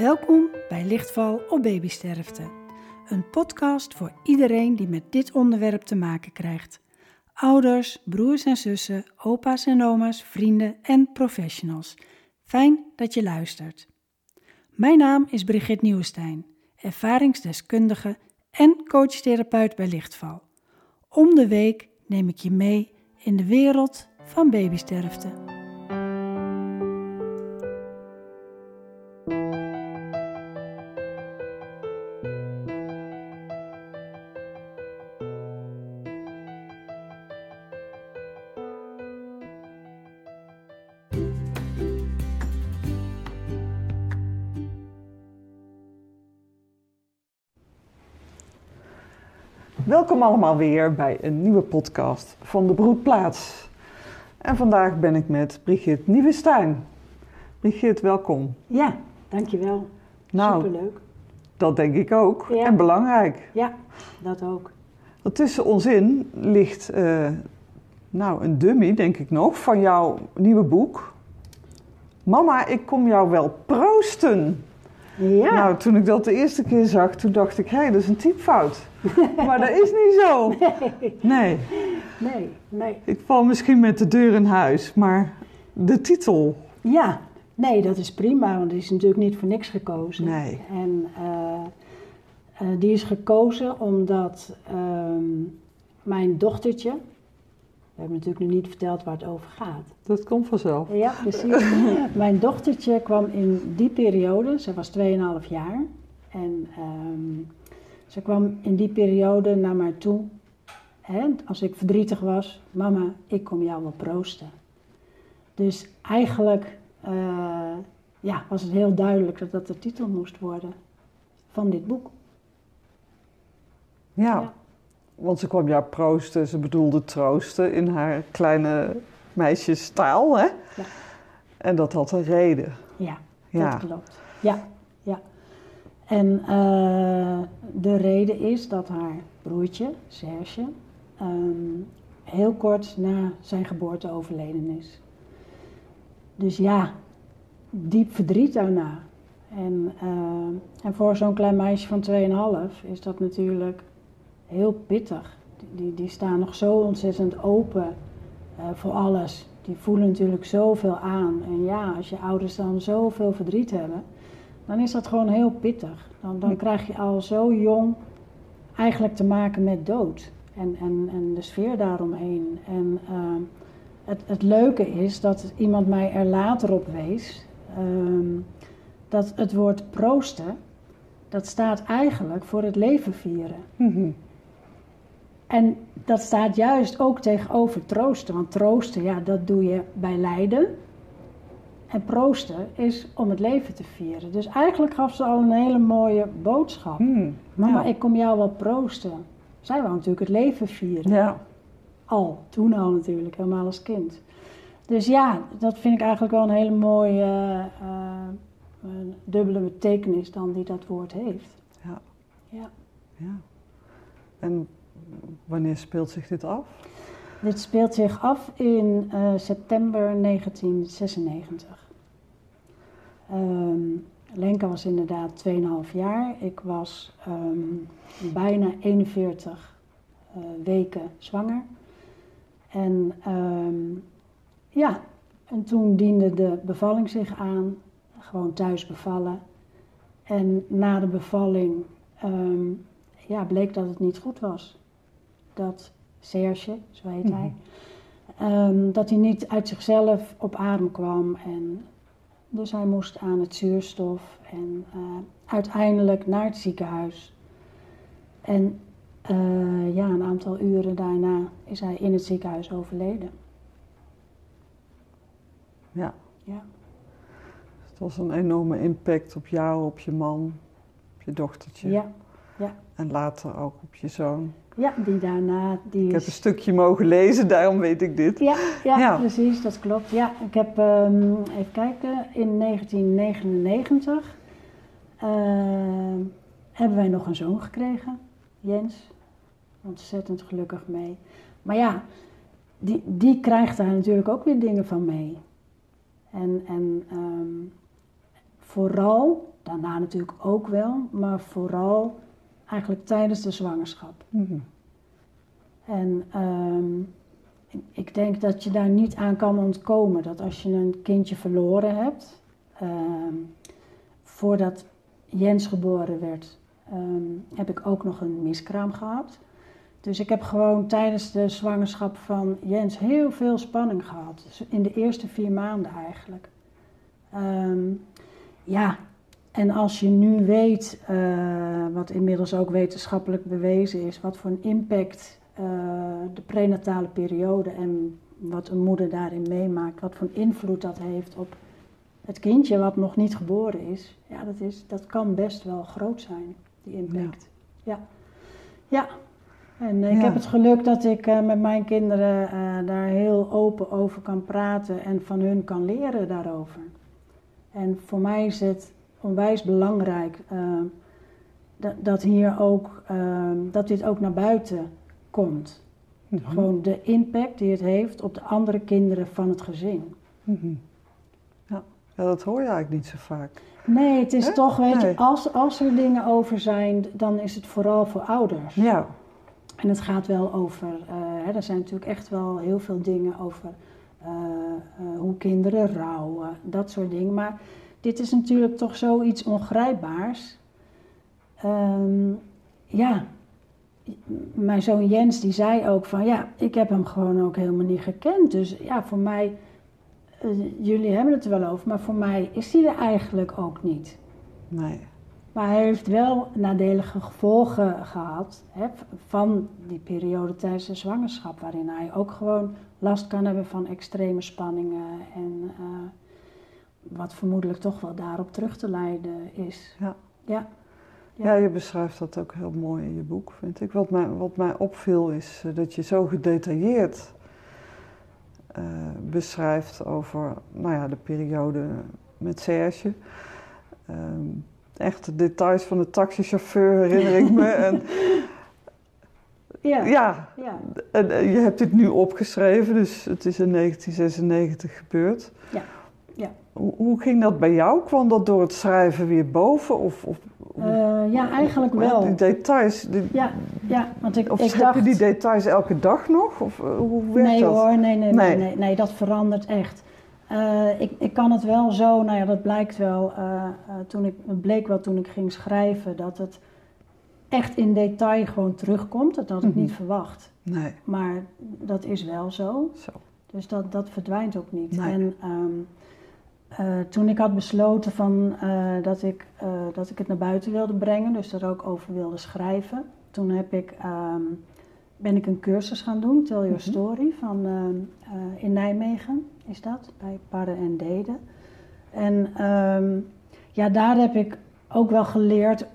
Welkom bij Lichtval op Babysterfte. Een podcast voor iedereen die met dit onderwerp te maken krijgt. Ouders, broers en zussen, opa's en oma's, vrienden en professionals. Fijn dat je luistert. Mijn naam is Brigitte Nieuwestein, ervaringsdeskundige en coachtherapeut bij Lichtval. Om de week neem ik je mee in de wereld van babysterfte. Welkom allemaal weer bij een nieuwe podcast van de Broedplaats. En vandaag ben ik met Brigitte Nieuwenstein. Brigitte, welkom. Ja, dankjewel. Nou, Superleuk. dat denk ik ook. Ja. En belangrijk. Ja, dat ook. Want tussen ons in ligt eh, nou, een dummy, denk ik nog, van jouw nieuwe boek. Mama, ik kom jou wel proosten. Ja, Nou, toen ik dat de eerste keer zag, toen dacht ik, hé, dat is een typfout. maar dat is niet zo. Nee, nee, nee. ik val misschien met de deur in huis, maar de titel, Ja, nee, dat is prima, want die is natuurlijk niet voor niks gekozen. Nee. En eh, eh, die is gekozen omdat ehm, mijn dochtertje, we hebben natuurlijk nog niet verteld waar het over gaat. dat komt vanzelf. Ja, precies. mijn dochtertje kwam in die periode, ze was 2,5 jaar. En ehm, ze kwam in die periode naar mij toe. Hè, als ik verdrietig was, mama, ik kom jou wel proosten. Dus eigenlijk eh, ja, was het heel duidelijk dat dat de titel moest worden van dit boek. Ja, Ja. Want ze kwam jou proosten, ze bedoelde troosten in haar kleine meisjestaal, hè? Ja. En dat had een reden. Ja, Ja. dat klopt. Ja, ja. En eh, de reden is dat haar broertje, Serge, ehm, heel kort na zijn geboorte overleden is. Dus ja, diep verdriet daarna. En, eh, en voor zo'n klein meisje van 2,5 is dat natuurlijk heel pittig. Die, die staan nog zo ontzettend open eh, voor alles. Die voelen natuurlijk zoveel aan. En ja, als je ouders dan zoveel verdriet hebben, dan is dat gewoon heel pittig. Dan, dan krijg je al zo jong eigenlijk te maken met dood. En, en, en de sfeer daaromheen. En eh, het, het leuke is dat iemand mij er later op wees. ehm, dat het woord proosten, dat staat eigenlijk voor het leven vieren. Mhm. En dat staat juist ook tegenover troosten. Want troosten, ja, dat doe je bij lijden. En proosten is om het leven te vieren. Dus eigenlijk gaf ze al een hele mooie boodschap. Hmm, Mama, ja. ik kom jou wel proosten. Zij wou natuurlijk het leven vieren. Ja, Al, toen al natuurlijk, helemaal als kind. Dus ja, dat vind ik eigenlijk wel een hele mooie eh, eh, dubbele betekenis dan die dat woord heeft. ja, Ja. ja. En wanneer speelt zich dit af? Dit speelt zich af in eh, september 1996. Ehm, Lenka was inderdaad 2,5 jaar. Ik was ehm, bijna 41 eh, weken zwanger. En ehm, ja, en toen diende de bevalling zich aan. Gewoon thuis bevallen. En na de bevalling ja, bleek dat het niet goed was. Dat Serge, zo heet hij, ehm, dat hij niet uit zichzelf op adem kwam. En dus hij moest aan het zuurstof en eh, uiteindelijk naar het ziekenhuis. En eh, ja, een aantal uren daarna is hij in het ziekenhuis overleden. Ja. Ja. Het was een enorme impact op jou, op je man, op je dochtertje. Ja, En later ook op je zoon. Ja die daarna, die Ik heb een stukje mogen lezen, daarom weet ik dit. Ja, ja, Ja. precies, dat klopt. Ja, ik heb, ehm, even kijken, in 1999 ehm, hebben wij nog een zoon gekregen, Jens. Ontzettend gelukkig mee. Maar ja, die, die krijgt daar natuurlijk ook weer dingen van mee. En, en ehm, vooral, daarna natuurlijk ook wel, maar vooral eigenlijk tijdens de zwangerschap. Mhm. En ehm, ik denk dat je daar niet aan kan ontkomen. Dat als je een kindje verloren hebt, ehm, voordat Jens geboren werd, ehm, heb ik ook nog een miskraam gehad. Dus ik heb gewoon tijdens de zwangerschap van Jens heel veel spanning gehad. Dus in de eerste vier maanden eigenlijk. Ja, en als je nu weet, eh, wat inmiddels ook wetenschappelijk bewezen is, wat voor een impact eh, de prenatale periode en wat een moeder daarin meemaakt, wat voor een invloed dat heeft op het kindje wat nog niet geboren is, ja, dat, is, dat kan best wel groot zijn, die impact. Ja. Ja. En ik Ja. heb het geluk dat ik eh, met mijn kinderen eh, daar heel open over kan praten en van hun kan leren daarover. En voor mij is het onwijs belangrijk eh, dat, dat hier ook, eh, dat dit ook naar buiten komt. Gewoon de impact die het heeft op de andere kinderen van het gezin. Mhm. Ja. ja, dat hoor je eigenlijk niet zo vaak. Nee, het is toch, weet Nee. je, als, als er dingen over zijn, dan is het vooral voor ouders. Ja, En het gaat wel over, eh, hè, er zijn natuurlijk echt wel heel veel dingen over eh, eh, hoe kinderen rouwen, dat soort dingen. Maar dit is natuurlijk toch zoiets ongrijpbaars. Ehm, ja, mijn zoon Jens die zei ook van ja, ik heb hem gewoon ook helemaal niet gekend. Dus ja, voor mij, eh, jullie hebben het er wel over, maar voor mij is hij er eigenlijk ook niet. nee. Maar hij heeft wel nadelige gevolgen gehad hè, van die periode tijdens de zwangerschap, waarin hij ook gewoon last kan hebben van extreme spanningen en eh, wat vermoedelijk toch wel daarop terug te leiden is. Ja. Ja. Ja, je beschrijft dat ook heel mooi in je boek, vind ik. Wat mij, wat mij opviel is eh, dat je zo gedetailleerd eh, beschrijft over nou ja, de periode met Serge. Ehm, echt de details van de taxichauffeur herinner ik me. En, Ja. ja, Ja. en, eh, je hebt dit nu opgeschreven, dus het is in 1996 gebeurd. Ja. Hoe, hoe ging dat bij jou? Kwam dat door het schrijven weer boven? Of, of, Eh, ja, eigenlijk wel. Die details, die- Ja, ja want ik, of ik dacht... je die details elke dag nog? Of eh, hoe werkt nee dat? hoor, nee, nee, nee, Nee. nee, nee, dat verandert echt. Eh, ik, ik kan het wel zo, nou ja, dat blijkt wel, toen ik, het bleek wel toen ik ging schrijven, dat het echt in detail gewoon terugkomt. Dat had ik Mhm. niet verwacht. Nee, Maar dat is wel zo. zo. Dus dat, dat verdwijnt ook niet. Nee. En ehm, eh, toen ik had besloten van, eh, dat, ik, eh, dat ik het naar buiten wilde brengen, dus er ook over wilde schrijven, toen heb ik, ehm, ben ik een cursus gaan doen, Tell Your Mhm. Story, van, ehm, eh, in Nijmegen is dat, bij Parren en Deden. En ehm, ja, daar heb ik ook wel geleerd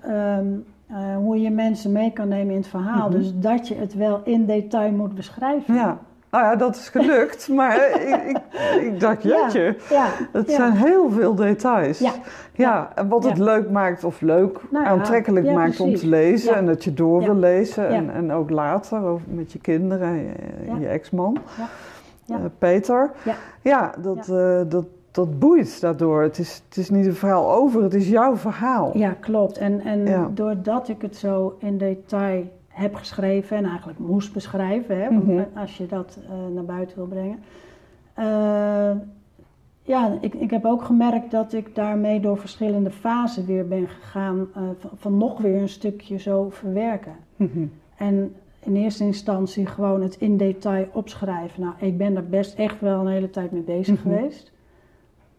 hoe je mensen mee kan nemen in het verhaal. Mhm. Dus dat je het wel in detail moet beschrijven. Ja, nou ja, dat is gelukt. maar ik, ik, ik dacht, jeetje, Ja, het zijn heel veel details. Ja. Ja, en wat het leuk maakt, of leuk, Nou aantrekkelijk maakt om te lezen. En dat je door wil lezen. En, en ook later over, met je kinderen en je, ex-man, eh, Peter. Ja. Ja, dat, eh, dat, dat boeit daardoor. Het is, het is niet een verhaal over, het is jouw verhaal. Ja, klopt. En, en Ja. doordat ik het zo in detail heb geschreven en eigenlijk moest beschrijven, hè, Mhm. als je dat eh, naar buiten wil brengen. eh, ja, ik, ik heb ook gemerkt dat ik daarmee door verschillende fasen weer ben gegaan, eh, van, van nog weer een stukje zo verwerken. Mhm. En in eerste instantie gewoon het in detail opschrijven. Nou, ik ben er best echt wel een hele tijd mee bezig Mhm. geweest.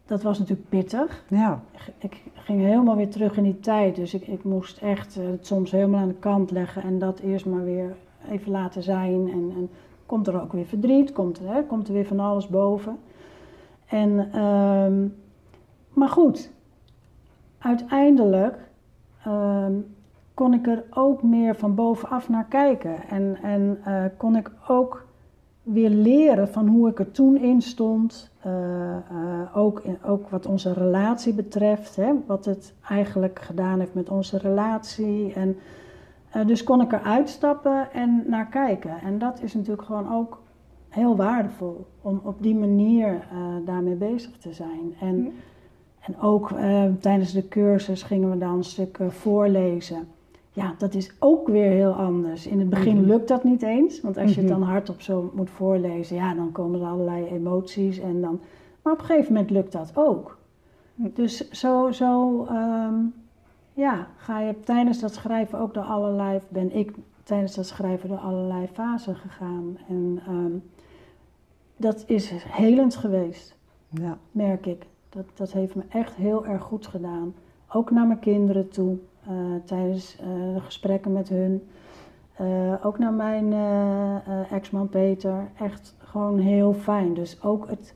Dat was natuurlijk pittig. Ja, Ik ging helemaal weer terug in die tijd. Dus ik, ik moest echt eh, het soms helemaal aan de kant leggen en dat eerst maar weer even laten zijn. En, en komt er ook weer verdriet, komt er, hè, komt er weer van alles boven. En, ehm, maar goed, uiteindelijk ehm, kon ik er ook meer van bovenaf naar kijken. En, en eh, kon ik ook weer leren van hoe ik er toen in stond. Eh, eh, ook, in- ook wat onze relatie betreft. Hè, wat het eigenlijk gedaan heeft met onze relatie. En, eh, dus kon ik er uitstappen en naar kijken. En dat is natuurlijk gewoon ook heel waardevol. Om op die manier daarmee bezig te zijn. En, Ja. En ook tijdens de cursus gingen we dan een stuk voorlezen. Ja, dat is ook weer heel anders. In het begin Mhm. lukt dat niet eens, want als je het Mhm. dan hardop zo moet voorlezen, ja, dan komen er allerlei emoties en dan. Maar op een gegeven moment lukt dat ook. Mhm. Dus zo, zo ehm, ja, ga je tijdens dat schrijven ook door allerlei, ben ik tijdens dat schrijven door allerlei fasen gegaan. En ehm, dat is helend geweest Ja. merk ik. Dat, dat heeft me echt heel erg goed gedaan. Ook naar mijn kinderen toe, tijdens eh, de gesprekken met hun. Eh, ook naar mijn eh, eh, ex-man Peter. Echt gewoon heel fijn. Dus ook, het,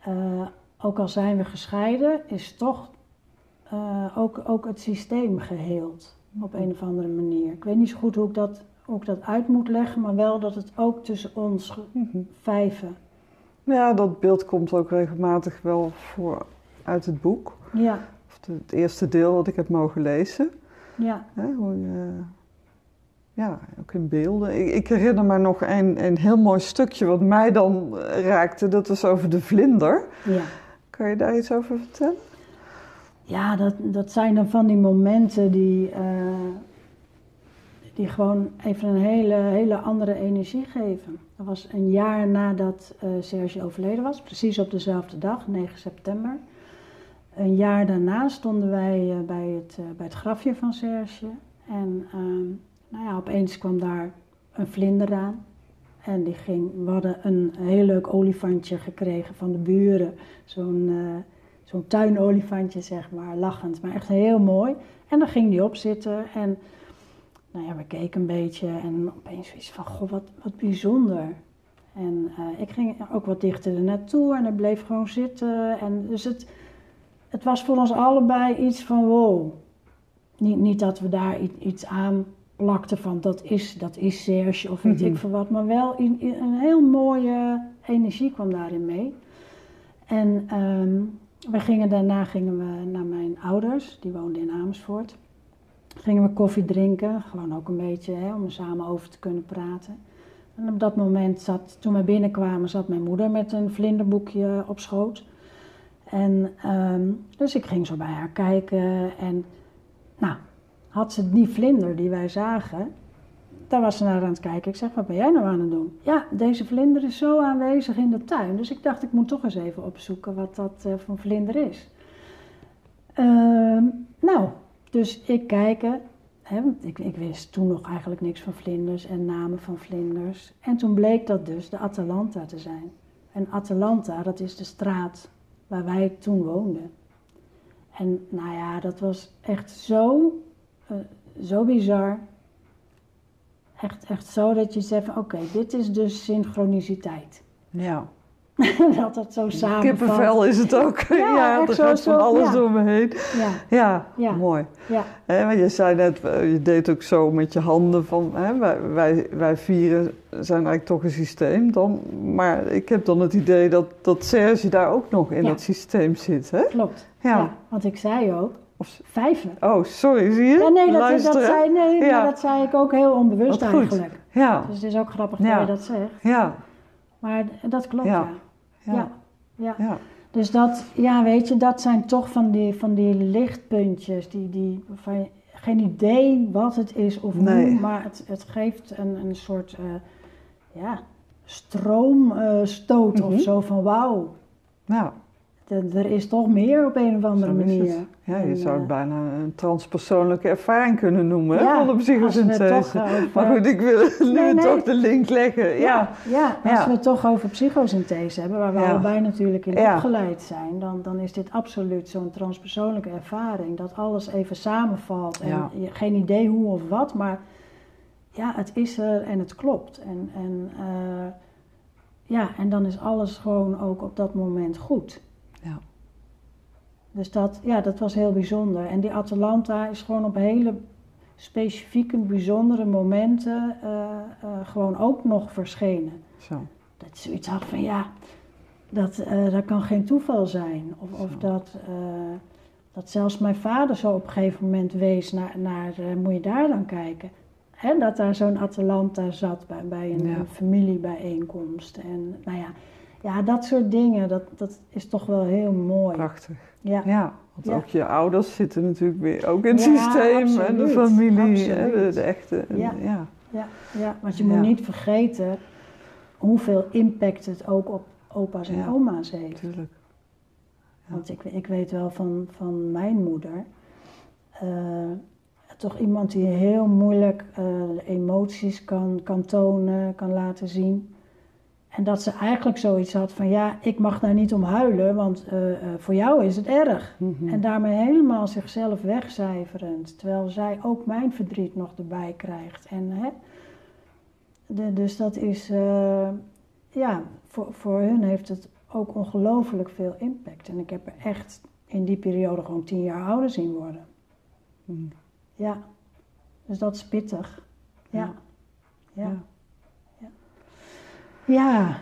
eh, ook al zijn we gescheiden, is toch eh, ook, ook het systeem geheeld. Op een of andere manier. Ik weet niet zo goed hoe ik dat, hoe ik dat uit moet leggen, maar wel dat het ook tussen ons Mhm. vijven. Ja, dat beeld komt ook regelmatig wel voor uit het boek. Ja, het eerste deel dat ik heb mogen lezen. ja. Hè, hoe ja, ook in beelden. Ik, ik herinner me nog een, een heel mooi stukje wat mij dan raakte. Dat was over de vlinder. ja. Kan je daar iets over vertellen? Ja, dat, dat zijn dan van die momenten die, eh, die gewoon even een hele, hele andere energie geven. Dat was een jaar nadat eh Serge overleden was, precies op dezelfde dag, 9 september. Een jaar daarna stonden wij eh, bij, het, eh, bij het grafje van Serge. En ehm, nou ja, opeens kwam daar een vlinder aan. En die ging, we hadden een heel leuk olifantje gekregen van de buren. Zo'n eh, zo'n tuinolifantje, zeg maar, lachend, maar echt heel mooi. En dan ging die op zitten en nou ja, we keken een beetje en opeens zoiets van, goh, wat, wat bijzonder. En ik ging ook wat dichter er naartoe en hij bleef gewoon zitten. En dus het, het was voor ons allebei iets van, wow. Niet, niet dat we daar iets aan plakten van, dat is, dat is Serge of weet Mhm. ik veel wat. Maar wel in, in een heel mooie energie kwam daarin mee. En ehm, we gingen, daarna gingen we naar mijn ouders, die woonden in Amersfoort. Gingen we koffie drinken, gewoon ook een beetje hè, om er samen over te kunnen praten. En op dat moment zat, toen we binnenkwamen, zat mijn moeder met een vlinderboekje op schoot. En ehm, dus ik ging zo bij haar kijken en nou, had ze die vlinder die wij zagen, daar was ze naar aan het kijken. Ik zeg, wat ben jij nou aan het doen? Ja, deze vlinder is zo aanwezig in de tuin. Dus ik dacht, ik moet toch eens even opzoeken wat dat eh, voor vlinder is. Ehm, nou, dus ik kijken. Hè, ik, ik wist toen nog eigenlijk niks van vlinders en namen van vlinders. En toen bleek dat dus de Atalanta te zijn. En Atalanta, dat is de straat waar wij toen woonden. En nou ja, dat was echt zo, eh, zo bizar. Echt, echt zo dat je zegt oké, dit is dus synchroniciteit. Ja. dat dat zo samen. Kippenvel is het ook. Ja, er gaat van alles ja. door me heen. Ja, Ja, mooi. ja, Hè, want je zei net, eh, je deed ook zo met je handen van, hè, wij, wij, wij vieren zijn eigenlijk toch een systeem dan. Maar ik heb dan het idee dat, dat Serge daar ook nog in dat systeem zit, hè? klopt. Ja. Want ik zei ook, Of- vijven. oh, sorry, zie je? Ja, nee, dat, dat, zei, nee Ja. maar dat zei ik ook heel onbewust Wat goed. eigenlijk. Ja, Dus het is ook grappig dat je dat zegt. ja, Maar dat klopt, Ja. Ja. ja. Ja. ja. ja. Dus dat, ja, weet je, dat zijn toch van die, van die lichtpuntjes, die, die, geen idee wat het is of Nee. hoe, maar het, het geeft een, een soort, eh, ja, stroomstoot Mhm. of zo van wauw, Nou, d- er is toch meer op een of andere zo manier. Ja, je En, zou het eh, bijna een transpersoonlijke ervaring kunnen noemen, hè, Ja, van de psychosynthese. over- Maar goed, ik wil nu Nee, toch de link leggen. Ja, Ja, ja, als Ja. we het toch over psychosynthese hebben, waar we allebei natuurlijk in opgeleid zijn, dan, dan is dit absoluut zo'n transpersoonlijke ervaring. Dat alles even samenvalt en je, geen idee hoe of wat, maar ja, het is er en het klopt. En, en, eh, ja, en dan is alles gewoon ook op dat moment goed. Dus dat, ja, dat was heel bijzonder. En die Atalanta is gewoon op hele specifieke, bijzondere momenten eh, eh, gewoon ook nog verschenen. zo. Dat je zoiets had van ja, dat, eh, dat kan geen toeval zijn. Of, of dat, dat zelfs mijn vader zo op een gegeven moment wees naar, naar moet je daar dan kijken. Hè, dat daar zo'n Atalanta zat bij, bij een, Ja. een familiebijeenkomst. En nou ja, Ja, dat soort dingen, dat, dat is toch wel heel mooi. Prachtig. Ja. Ja, want Ja. ook je ouders zitten natuurlijk weer ook in het Ja, systeem en de familie, hè, de, echte. Ja. ja. Ja, ja, want je moet niet vergeten hoeveel impact het ook op opa's en oma's heeft. natuurlijk. Want ik, ik weet wel van, van mijn moeder, eh, toch iemand die heel moeilijk de emoties kan, kan tonen, kan laten zien. En dat ze eigenlijk zoiets had van, ja, ik mag daar niet om huilen, want eh, eh, voor jou is het erg. Mhm. En daarmee helemaal zichzelf wegcijferend. Terwijl zij ook mijn verdriet nog erbij krijgt. En, hè, de, dus dat is, eh, ja, voor, voor hun heeft het ook ongelooflijk veel impact. En ik heb er echt in die periode gewoon tien jaar ouder zien worden. Mhm. Ja, dus dat is pittig. Ja, ja, Ja. ja.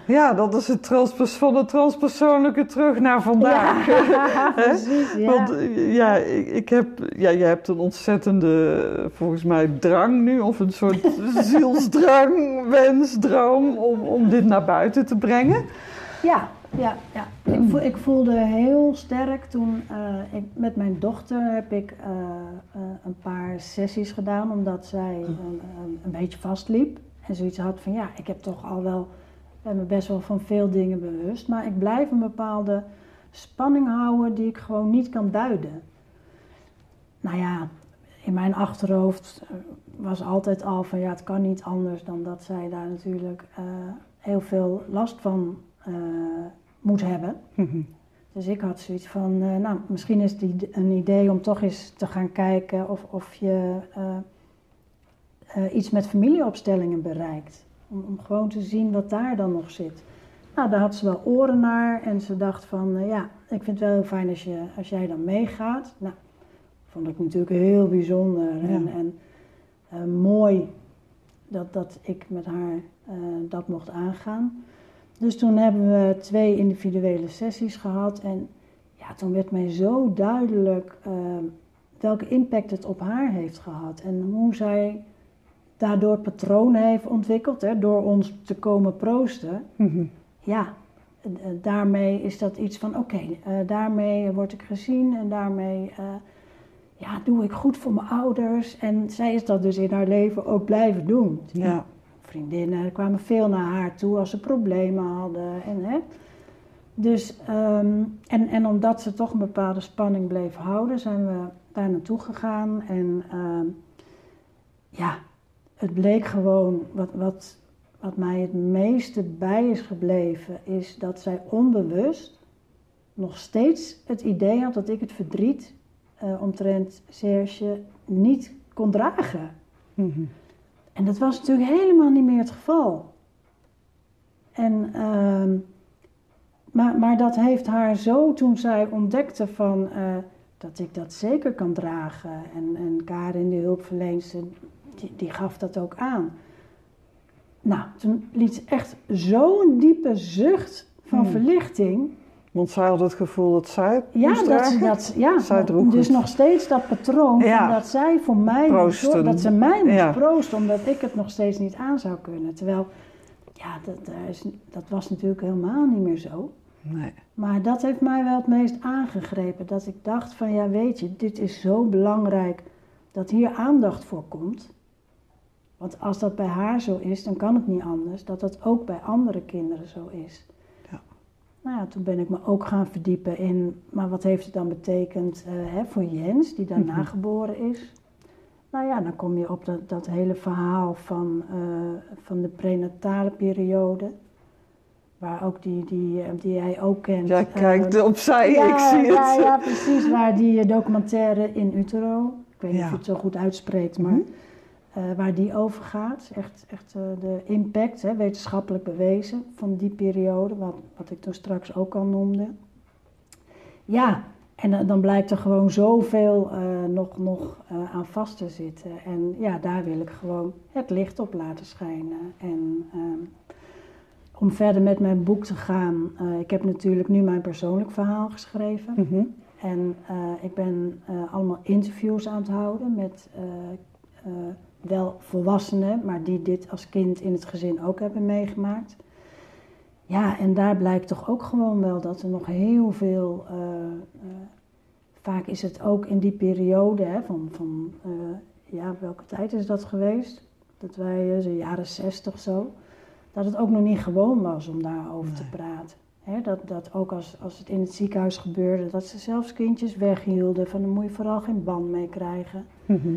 Ja, dat is het transpers van het transpersoonlijke terug naar vandaag. Ja, precies, ja. Want eh, ja, ik, ik heb, ja, je hebt een ontzettende, eh, volgens mij, drang nu, of een soort zielsdrang, wens, droom, om, om dit naar buiten te brengen. Ja, ja, ja. Ik, voel, ik voelde heel sterk toen eh, ik, met mijn dochter heb ik een paar sessies gedaan, omdat zij een beetje vastliep. En zoiets had van ja, ik heb toch al wel, ben me best wel van veel dingen bewust, maar ik blijf een bepaalde spanning houden die ik gewoon niet kan duiden. Nou ja, in mijn achterhoofd eh, was altijd al van ja, het kan niet anders dan dat zij daar natuurlijk eh, heel veel last van eh, moet hebben. Mhm. Dus ik had zoiets van, nou, misschien is het een idee om toch eens te gaan kijken of, of je iets met familieopstellingen bereikt. Om, om gewoon te zien wat daar dan nog zit. Nou, daar had ze wel oren naar en ze dacht van, eh, ja, ik vind het wel heel fijn als, je, als jij dan meegaat. Nou, vond ik natuurlijk heel bijzonder Ja. en, en eh, mooi dat, dat ik met haar eh, dat mocht aangaan. Dus toen hebben we twee individuele sessies gehad. En ja, toen werd mij zo duidelijk welke impact het op haar heeft gehad. En hoe zij daardoor patronen heeft ontwikkeld, hè, door ons te komen proosten. Mhm. Ja, eh, daarmee is dat iets van, oké, eh, daarmee word ik gezien en daarmee eh, ja, doe ik goed voor mijn ouders. En zij is dat dus in haar leven ook blijven doen. Ja. Vriendinnen kwamen veel naar haar toe als ze problemen hadden. En, hè. Dus, ehm, en, en omdat ze toch een bepaalde spanning bleef houden, zijn we daar naartoe gegaan. En ehm, ja, het bleek gewoon, wat, wat, wat mij het meeste bij is gebleven, is dat zij onbewust nog steeds het idee had dat ik het verdriet eh, omtrent Serge niet kon dragen. Mhm. En dat was natuurlijk helemaal niet meer het geval. En, ehm, maar, maar dat heeft haar zo toen zij ontdekte van, eh, dat ik dat zeker kan dragen. En, en Karin, de hulpverleenster, die, die gaf dat ook aan. Nou, toen liet ze echt zo'n diepe zucht van Hmm. verlichting. Want zij had het gevoel dat zij Ja, dat ze dragen. dat, ja Zij droeg dus het. nog steeds dat patroon Ja. van dat zij voor mij moest dat ze mij moest Ja. proosten, omdat ik het nog steeds niet aan zou kunnen. Terwijl, ja, dat, is, dat was natuurlijk helemaal niet meer zo. Nee. Maar dat heeft mij wel het meest aangegrepen. Dat ik dacht van, ja weet je, dit is zo belangrijk dat hier aandacht voor komt. Want als dat bij haar zo is, dan kan het niet anders dat dat ook bij andere kinderen zo is. Ja. Nou ja, toen ben ik me ook gaan verdiepen in, maar wat heeft het dan betekend eh, hè, voor Jens, die daarna Mhm. geboren is? Nou ja, dan kom je op dat, dat hele verhaal van, eh, van de prenatale periode. Waar ook die, die, eh, die jij ook kent. Jij eh, kijkt opzij, ja, ik zie ja, het. Ja, precies. Waar die documentaire in utero, ik weet niet Ja. of je het zo goed uitspreekt, maar Mhm. eh, waar die over gaat. Echt, echt eh, de impact, hè, wetenschappelijk bewezen, van die periode, wat, wat ik toen straks ook al noemde. Ja, en dan- dan blijkt er gewoon zoveel eh, nog, nog eh, aan vast te zitten. En ja, daar wil ik gewoon het licht op laten schijnen. En ehm, om verder met mijn boek te gaan, eh, ik heb natuurlijk nu mijn persoonlijk verhaal geschreven. Mhm. En eh, ik ben eh, allemaal interviews aan het houden met eh, eh, wel volwassenen, maar die dit als kind in het gezin ook hebben meegemaakt. ja, en daar blijkt toch ook gewoon wel dat er nog heel veel. eh, eh, vaak is het ook in die periode hè, van, van eh, ja, welke tijd is dat geweest? Dat wij, de jaren zestig zo, dat het ook nog niet gewoon was om daarover te Nee. praten. Hè, dat, dat ook als, als het in het ziekenhuis gebeurde, dat ze zelfs kindjes weghielden, van daar moet je vooral geen band mee krijgen. Mhm.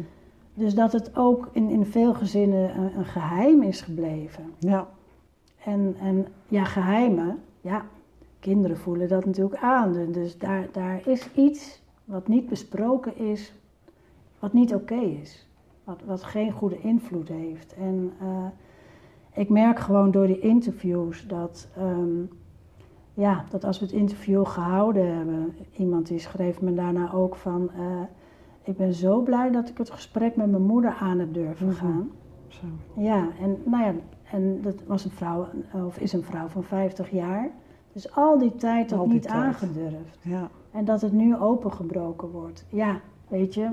Dus dat het ook in, in veel gezinnen een, een geheim is gebleven. Ja, En, en ja, geheimen, ja, kinderen voelen dat natuurlijk aan. Dus- Dus daar, daar is iets wat niet besproken is, wat niet oké is. Wat, wat geen goede invloed heeft. En eh, ik merk gewoon door die interviews dat, ehm, ja, dat als we het interview gehouden hebben, iemand die schreef me daarna ook van, eh, ik ben zo blij dat ik het gesprek met mijn moeder aan heb durven Mhm. gaan. zo. Ja, en nou ja, en dat was een vrouw, of is een vrouw van 50 jaar. Dus al die tijd dat niet tijd. aangedurfd. Ja, En dat het nu opengebroken wordt. Ja, weet je,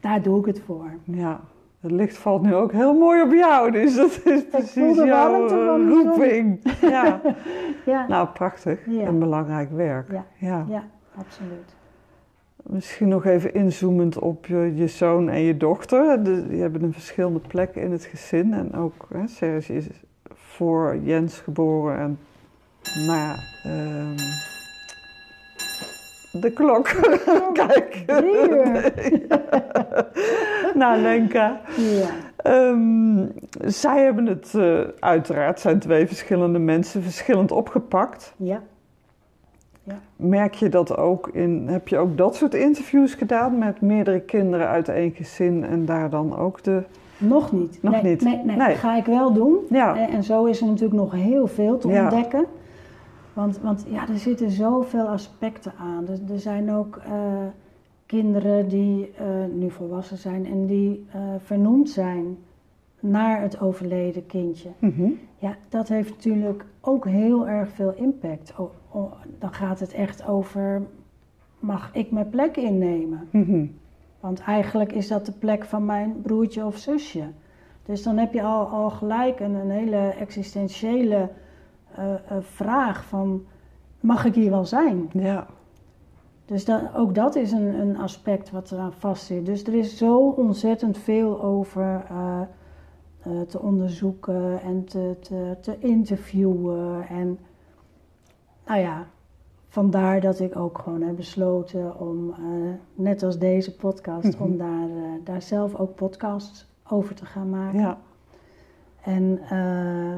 daar doe ik het voor. ja. Het licht valt nu ook heel mooi op jou, dus dat is precies jouw eh, van roeping. Ja. Ja, nou, prachtig. Ja. En belangrijk werk. Ja. ja. ja absoluut. Misschien nog even inzoomend op je, je zoon en je dochter. De, die hebben een verschillende plekken in het gezin. En ook hè, Serge is voor Jens geboren. En ja, ehm, de klok. Kijk. Drie uur. nou, Lenka. Ja, Ehm, zij hebben het eh, uiteraard, zijn twee verschillende mensen, verschillend opgepakt. ja. Merk je dat ook in, heb je ook dat soort interviews gedaan met meerdere kinderen uit één gezin en daar dan ook de, Nog niet. Nog nee, niet. Nee, nee, Nee. ga ik wel doen. ja, En, zo is er natuurlijk nog heel veel te Ja. ontdekken. Want, want ja, er zitten zoveel aspecten aan. Er, er zijn ook eh, kinderen die eh, nu volwassen zijn en die eh, vernoemd zijn naar het overleden kindje. Mhm. Ja, dat heeft natuurlijk ook heel erg veel impact. O- o- dan gaat het echt over, mag ik mijn plek innemen? Mhm. Want eigenlijk is dat de plek van mijn broertje of zusje. Dus dan heb je al, al gelijk een, een hele existentiële eh, eh, vraag van, mag ik hier wel zijn? ja, Dus dat, ook dat is een, een aspect wat eraan vastzit. Dus er is zo ontzettend veel over eh, eh, te onderzoeken en te, te, te interviewen. En nou ja, vandaar dat ik ook gewoon heb besloten om, eh, net als deze podcast, Mhm. om daar, eh, daar zelf ook podcasts over te gaan maken. ja, En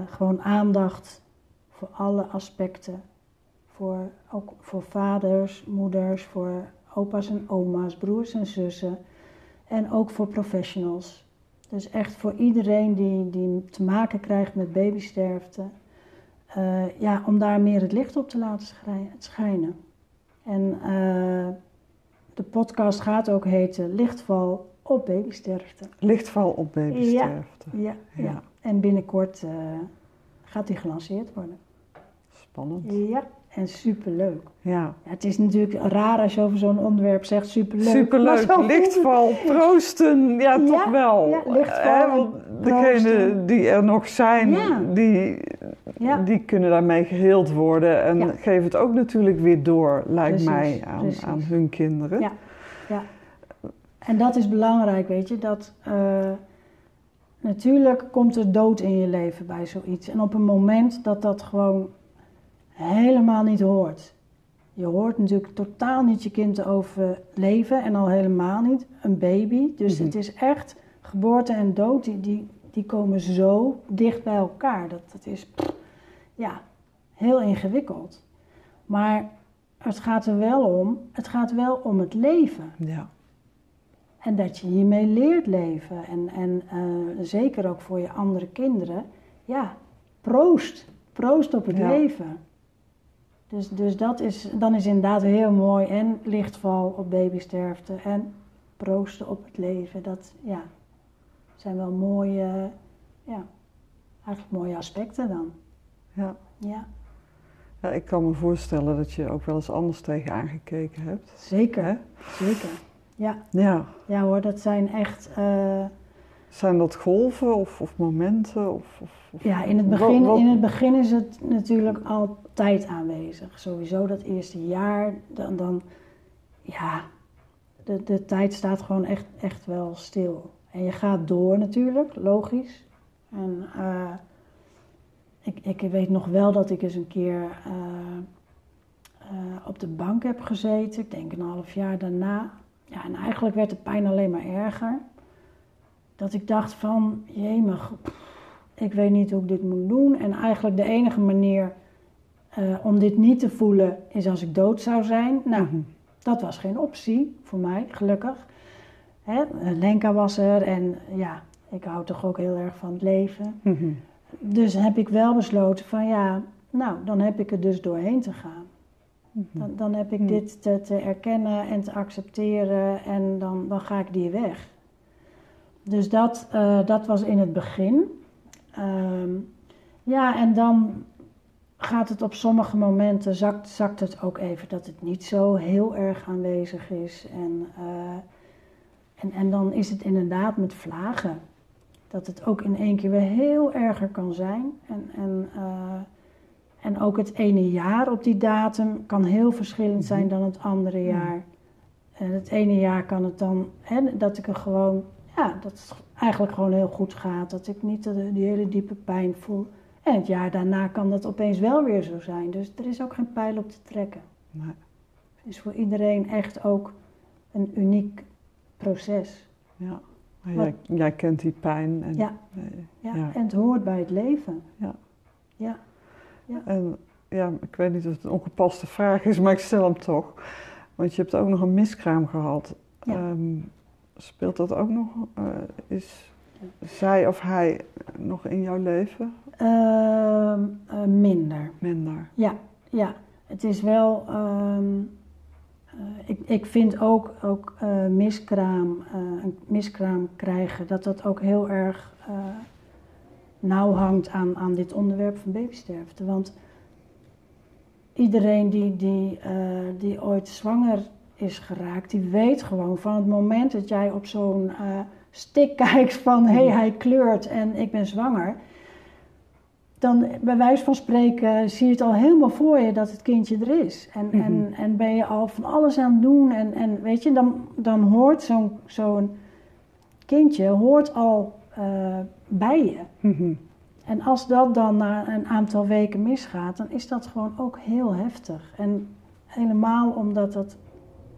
gewoon aandacht voor alle aspecten. Voor, ook voor vaders, moeders, voor opa's en oma's, broers en zussen. En ook voor professionals. Dus echt voor iedereen die, die te maken krijgt met babysterfte. eh, ja, om daar meer het licht op te laten schijnen. En eh, de podcast gaat ook heten Lichtval op babysterfte. lichtval op babysterfte. Ja, ja. Ja. en binnenkort eh, gaat die gelanceerd worden. Spannend. Ja, en superleuk. Ja, Ja, het is natuurlijk raar als je over zo'n onderwerp zegt superleuk. superleuk. Lichtval, proosten, ja, Ja, toch wel. ja, lichtval en want degenen die er nog zijn, Ja. die, Ja, die kunnen daarmee geheeld worden. En Ja. geven het ook natuurlijk weer door, lijkt Precies, mij, aan, precies. aan hun kinderen. Ja. en dat is belangrijk, weet je. Dat, eh, natuurlijk komt er dood in je leven bij zoiets. En op een moment dat dat gewoon helemaal niet hoort. Je hoort natuurlijk totaal niet je kind te overleven en al helemaal niet een baby. Dus Mhm. het is echt geboorte en dood, die, die, die komen zo dicht bij elkaar. Dat, dat is pff, ja, heel ingewikkeld. Maar het gaat er wel om, het gaat wel om het leven. Ja. En dat je hiermee leert leven. En, en eh, zeker ook voor je andere kinderen. Ja, proost. Proost op het Ja. leven. Dus, dus dat is, dan is inderdaad heel mooi. En lichtval op babysterfte. En proosten op het leven. Dat ja, zijn wel mooie, ja, eigenlijk mooie aspecten dan. Ja. Ja, ja, ik kan me voorstellen dat je ook wel eens anders tegen aangekeken hebt. zeker. Zeker. Ja. Ja, Ja hoor, dat zijn echt. eh, Zijn dat golven of, of momenten? Of, of, ja, in het, begin, in het begin is het natuurlijk altijd aanwezig. Sowieso dat eerste jaar, dan, dan ja, de, de tijd staat gewoon echt, echt wel stil. En je gaat door natuurlijk, logisch. En uh, ik, ik weet nog wel dat ik eens een keer uh, uh, op de bank heb gezeten. Ik denk een half jaar daarna. Ja, en eigenlijk werd de pijn alleen maar erger. Dat ik dacht van, jemig, ik weet niet hoe ik dit moet doen. En eigenlijk de enige manier om dit niet te voelen is als ik dood zou zijn. Nou, -hmm. dat was geen optie voor mij, gelukkig. Hè? Lenka was er en ja, ik hou toch ook heel erg van het leven. Mm -hmm. Dus heb ik wel besloten van ja, nou, dan heb ik er dus doorheen te gaan. Mhm. Dan, dan heb ik dit te, te, erkennen en te accepteren en dan, dan ga ik die weg. Dus dat, uh, dat was in het begin. Um, ja, en dan gaat het op sommige momenten, zakt, zakt het ook even dat het niet zo heel erg aanwezig is. En, uh, en, en dan is het inderdaad met vlagen dat het ook in één keer weer heel erger kan zijn. En, en, uh, en ook het ene jaar op die datum kan heel verschillend zijn dan het andere jaar. En het ene jaar kan het dan, hè, dat ik er gewoon, ja, dat het eigenlijk gewoon heel goed gaat. Dat ik niet de, die hele diepe pijn voel. En het jaar daarna kan dat opeens wel weer zo zijn. Dus er is ook geen pijl op te trekken. Nee. Het is voor iedereen echt ook een uniek proces. Ja. Maar jij, jij, kent die pijn. En, ja. Ja. ja, en het hoort bij het leven. Ja. Ja. ja. En ja, ik weet niet of het een ongepaste vraag is, maar ik stel hem toch. Want je hebt ook nog een miskraam gehad. Ja. Um, speelt dat ook nog? Uh, is zij of hij nog in jouw leven? Uh, uh, minder. Minder. Ja, ja. Het is wel. Um, uh, ik, ik vind ook, ook miskraam, een miskraam krijgen, dat dat ook heel erg nauw hangt aan, aan dit onderwerp van babysterfte. Want iedereen die, die, die ooit zwanger is geraakt, die weet gewoon van het moment dat jij op zo'n stick kijkt van hé, hey, hij kleurt en ik ben zwanger dan bij wijze van spreken zie je het al helemaal voor je dat het kindje er is. En, Mhm. mm -hmm. en, en ben je al van alles aan het doen. En, en weet je, dan, dan hoort zo'n zo'n kindje hoort al uh, bij je. Mm -hmm. En als dat dan na een aantal weken misgaat, dan is dat gewoon ook heel heftig. En helemaal omdat het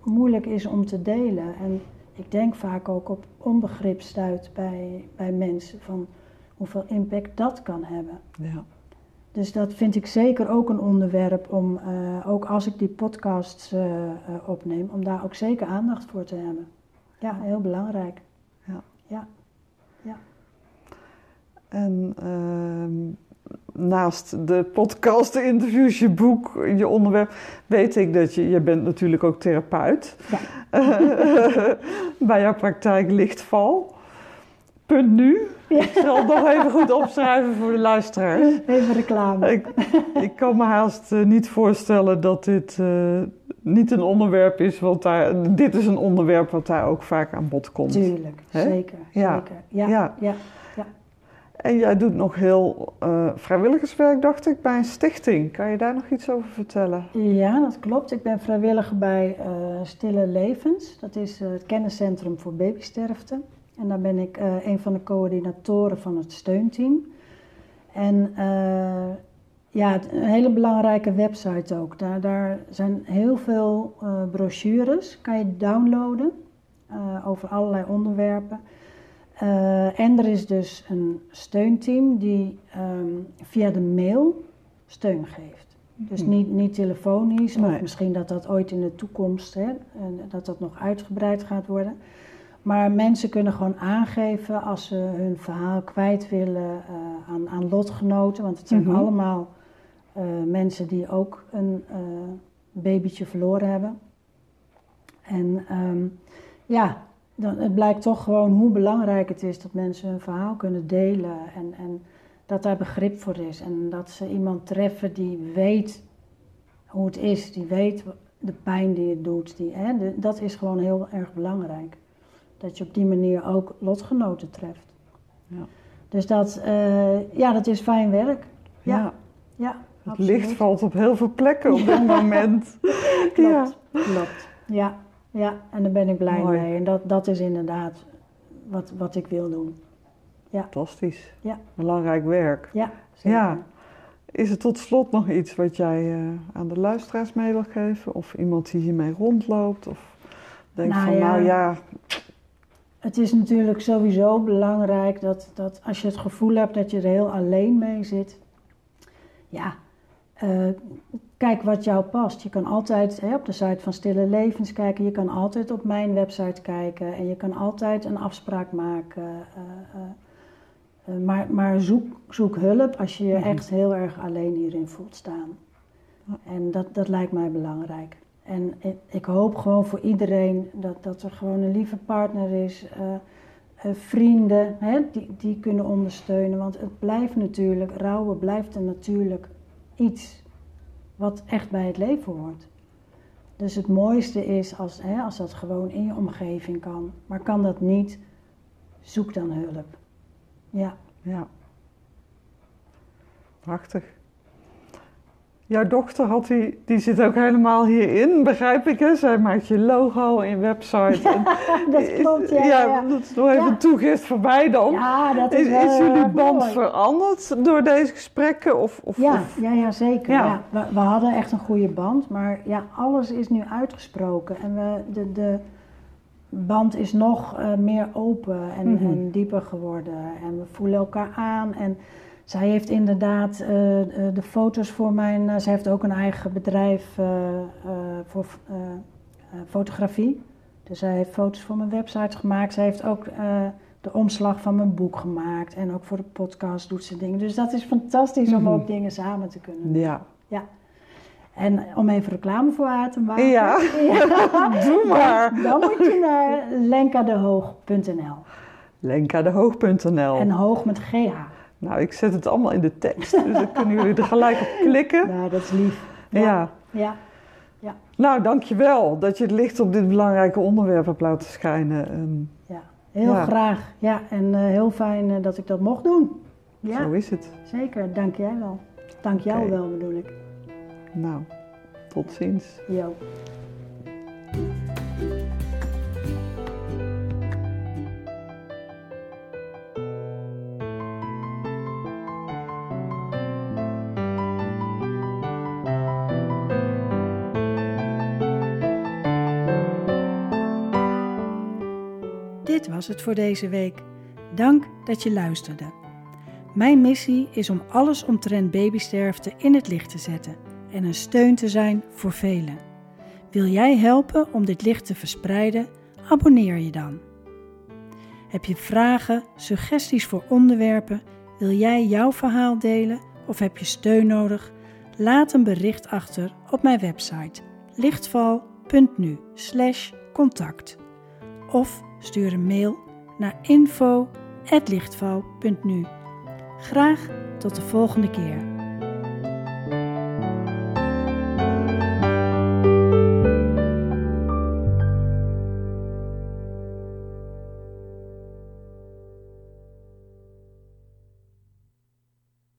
moeilijk is om te delen. En ik denk vaak ook op onbegrip stuit bij, bij mensen van hoeveel impact dat kan hebben. Ja. Dus dat vind ik zeker ook een onderwerp om, uh, ook als ik die podcasts uh, uh, opneem, om daar ook zeker aandacht voor te hebben. Ja, heel belangrijk. Ja. Ja. ja. En ehm, naast de podcast, de interviews, je boek, je onderwerp, weet ik dat je, je bent natuurlijk ook therapeut. Ja. Bij jouw praktijk Lichtval. Punt nu. Ja. Ik zal het nog even goed opschrijven voor de luisteraars. Even reclame. Ik, ik kan me haast uh, niet voorstellen dat dit uh, niet een onderwerp is, want daar, dit is een onderwerp wat daar ook vaak aan bod komt. Tuurlijk, zeker. Ja. zeker. Ja, Ja. ja. En jij doet nog heel uh, vrijwilligerswerk, dacht ik, bij een stichting. Kan je daar nog iets over vertellen? Ja, dat klopt. Ik ben vrijwilliger bij uh, Stille Levens. Dat is uh, het kenniscentrum voor babysterfte. En daar ben ik een van de coördinatoren van het steunteam. En ja, een hele belangrijke website ook. Daar, daar zijn heel veel brochures, kan je downloaden over allerlei onderwerpen. En er is dus een steunteam die um, via de mail steun geeft. Dus niet, niet telefonisch, Nee. of misschien dat dat ooit in de toekomst, hè, dat dat nog uitgebreid gaat worden. Maar mensen kunnen gewoon aangeven als ze hun verhaal kwijt willen uh, aan, aan, lotgenoten. Want het zijn Mhm. mm -hmm. allemaal uh, mensen die ook een babytje verloren hebben. En um, ja, dan, het blijkt toch gewoon hoe belangrijk het is dat mensen hun verhaal kunnen delen. En, en dat daar begrip voor is. En dat ze iemand treffen die weet hoe het is. Die weet de pijn die het doet. Die, hè, de, dat is gewoon heel erg belangrijk dat je op die manier ook lotgenoten treft. Ja. Dus dat, eh, ja, dat is fijn werk. Ja, Ja. ja. Het absoluut. licht valt op heel veel plekken op dit moment. Klopt, Ja. klopt. Ja, ja, en daar ben ik blij Mooi. mee. En dat, dat is inderdaad wat, wat ik wil doen. Fantastisch. Ja. Belangrijk werk. Ja, zeker. Ja. Is er tot slot nog iets wat jij eh, aan de luisteraars mee wil geven? Of iemand die hiermee rondloopt? Of denkt Nou van, ja. nou ja, Het is natuurlijk sowieso belangrijk dat, dat als je het gevoel hebt dat je er heel alleen mee zit, ja, eh, kijk wat jou past. Je kan altijd hè, op de site van Stille Levens kijken, je kan altijd op mijn website kijken en je kan altijd een afspraak maken. eh, eh, maar maar zoek, zoek hulp als je je Mhm. echt heel erg alleen hierin voelt staan. En dat, dat lijkt mij belangrijk. En ik, ik hoop gewoon voor iedereen dat, dat er gewoon een lieve partner is, vrienden hè, die, die kunnen ondersteunen. Want het blijft natuurlijk, rouwen blijft een natuurlijk iets wat echt bij het leven hoort. Dus het mooiste is als, hè, als dat gewoon in je omgeving kan. Maar kan dat niet, zoek dan hulp. Ja. ja. Prachtig. Jouw dochter had die, die zit ook helemaal hierin, begrijp ik hè? Zij maakt je logo en je website. En- dat klopt, ja. ja, ja. dat is nog even Ja. toegift voor mij dan. Ja, dat is, Is, is jullie erg band mooi. veranderd door deze gesprekken? Of, of, Ja, of- ja, ja zeker. Ja. We hadden echt een goede band, maar ja, alles is nu uitgesproken. En we, de, de band is nog eh, meer open en, Mhm. en dieper geworden. En we voelen elkaar aan. En zij heeft inderdaad eh, eh, de foto's voor mijn... eh, zij heeft ook een eigen bedrijf voor fotografie. Dus zij heeft foto's voor mijn website gemaakt. Zij heeft ook... de omslag van mijn boek gemaakt. En ook voor de podcast doet ze dingen. Dus dat is fantastisch om Mhm. ook dingen samen te kunnen doen. Ja. En om even reclame voor haar te maken. Ja. Doe maar. Dan, dan moet je naar lenkadehoog.nl. Lenkadehoog.nl. En hoog met GH. Nou, ik zet het allemaal in de tekst, dus dan kunnen jullie er gelijk op klikken. Nou, dat is lief. Ja. Ja. Nou, dankjewel dat je het licht op dit belangrijke onderwerp hebt laten schijnen. En ja. Heel Ja. graag. Ja, en eh, heel fijn eh, dat ik dat mocht doen. Ja, Zo is het. zeker. Dank jij wel. Dank jou wel, bedoel ik. Nou, tot ziens. Jo. Was het voor deze week. Dank dat je luisterde. Mijn missie is om alles omtrent babysterfte in het licht te zetten en een steun te zijn voor velen. Wil jij helpen om dit licht te verspreiden? Abonneer je dan. Heb je vragen, suggesties voor onderwerpen? Wil jij jouw verhaal delen of heb je steun nodig? Laat een bericht achter op mijn website lichtval.nu/contact of stuur een mail naar info@lichtval.nu. Graag tot de volgende keer.